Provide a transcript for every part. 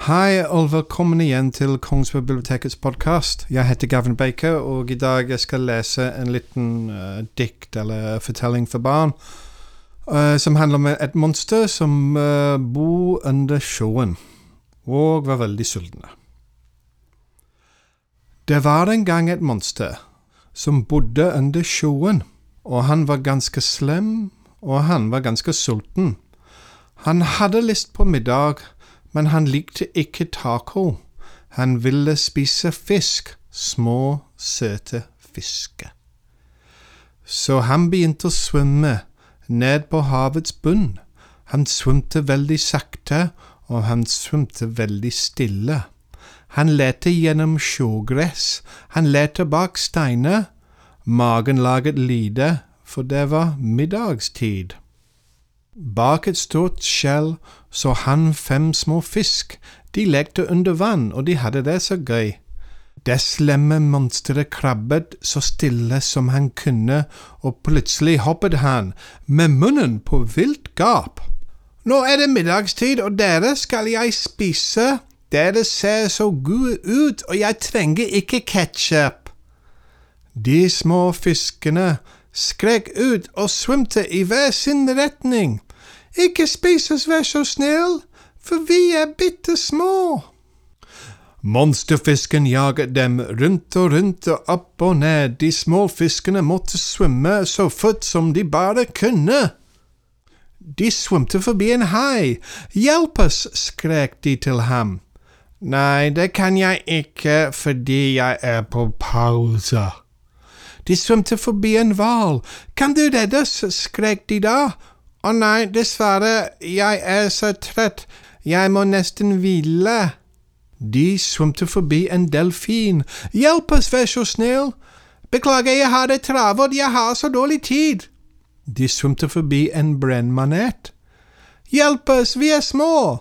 Hei, og velkommen igjen til Kongsberg bibliotekets podkast. Jeg heter Gavin Baker, og i dag jeg skal lese en liten uh, dikt eller fortelling for barn. Uh, som handler om et monster som uh, bor under sjøen, og var veldig sultne. Det var en gang et monster som bodde under sjøen, og han var ganske slem, og han var ganske sulten. Han hadde lyst på middag men han likte ikke taco. Han ville spise fisk, små, søte fisker. Så han begynte å svømme ned på havets bunn. Han svømte veldig sakte, og han svømte veldig stille. Han lette gjennom sjøgress, han lette bak steiner. Magen laget lyder, for det var middagstid. Bak et stort skjell så han fem små fisk. De lekte under vann, og de hadde det så gøy. Det slemme monsteret krabbet så stille som han kunne, og plutselig hoppet han, med munnen på vilt gap. Nå er det middagstid, og dere skal jeg spise. Dere ser så gode ut, og jeg trenger ikke ketsjup. De små fiskene skrek ut og svømte i hver sin retning. Ikke spis oss, vær så snill, for vi er bitte små. Monsterfisken jaget dem rundt og rundt og opp og ned, de små fiskene måtte svømme så fort som de bare kunne. De svømte forbi en hai. Hjelp oss, skrek de til ham. Nei, det kan jeg ikke fordi jeg er på pause. De svømte forbi en hval. Kan du redde oss, skrek de da, å nei, dessverre, jeg er så trøtt, jeg må nesten hvile. De svømte forbi en delfin. Hjelp oss, vær så snill. Beklager, jeg har det travelt, jeg har så dårlig tid. De svømte forbi en brennmanet. Hjelp oss, vi er små.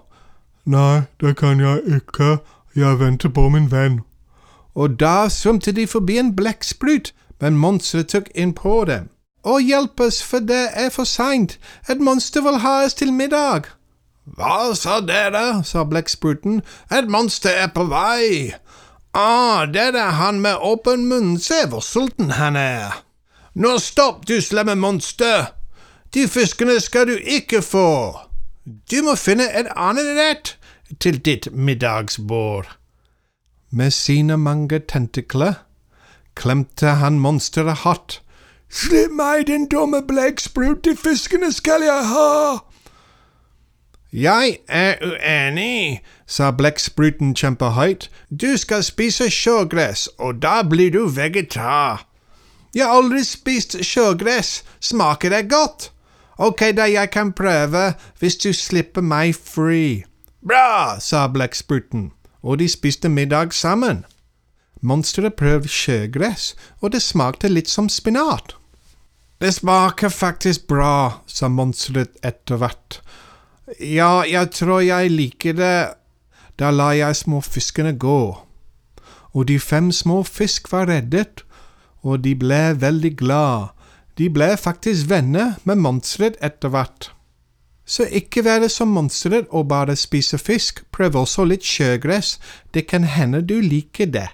Nei, det kan jeg ikke, jeg venter på min venn. Og da svømte de forbi en blekksprut, men monsteret tok inn på dem. Å, hjelp oss, for det er for seint, et monster vil ha oss til middag. Hva sa dere? sa blekkspruten. Et monster er på vei. Ah, det er han med åpen munn, se hvor sulten han er. Nå stopp, du slemme monster! De fiskene skal du ikke få. Du må finne et annet rett til ditt middagsbord. Med sine mange tentakler klemte han monsteret hardt Slipp meg, din dumme blekksprut, de fiskene skal jeg ha! Jeg er uenig, sa blekkspruten kjempehøyt. Du skal spise sjøgress, og da blir du vegetar. Jeg har aldri spist sjøgress, smaker det godt? Ok, da jeg kan prøve, hvis du slipper meg fri. Bra, sa blekkspruten, og de spiste middag sammen. Monsteret prøvde sjøgress, og det smakte litt som spinat. Det smaker faktisk bra, sa monsteret etter hvert. Ja, jeg tror jeg liker det. Da la jeg småfiskene gå. Og de fem små fisk var reddet, og de ble veldig glad. De ble faktisk venner med monsteret etter hvert. Så ikke være som monsteret og bare spise fisk, prøv også litt sjøgress, det kan hende du liker det.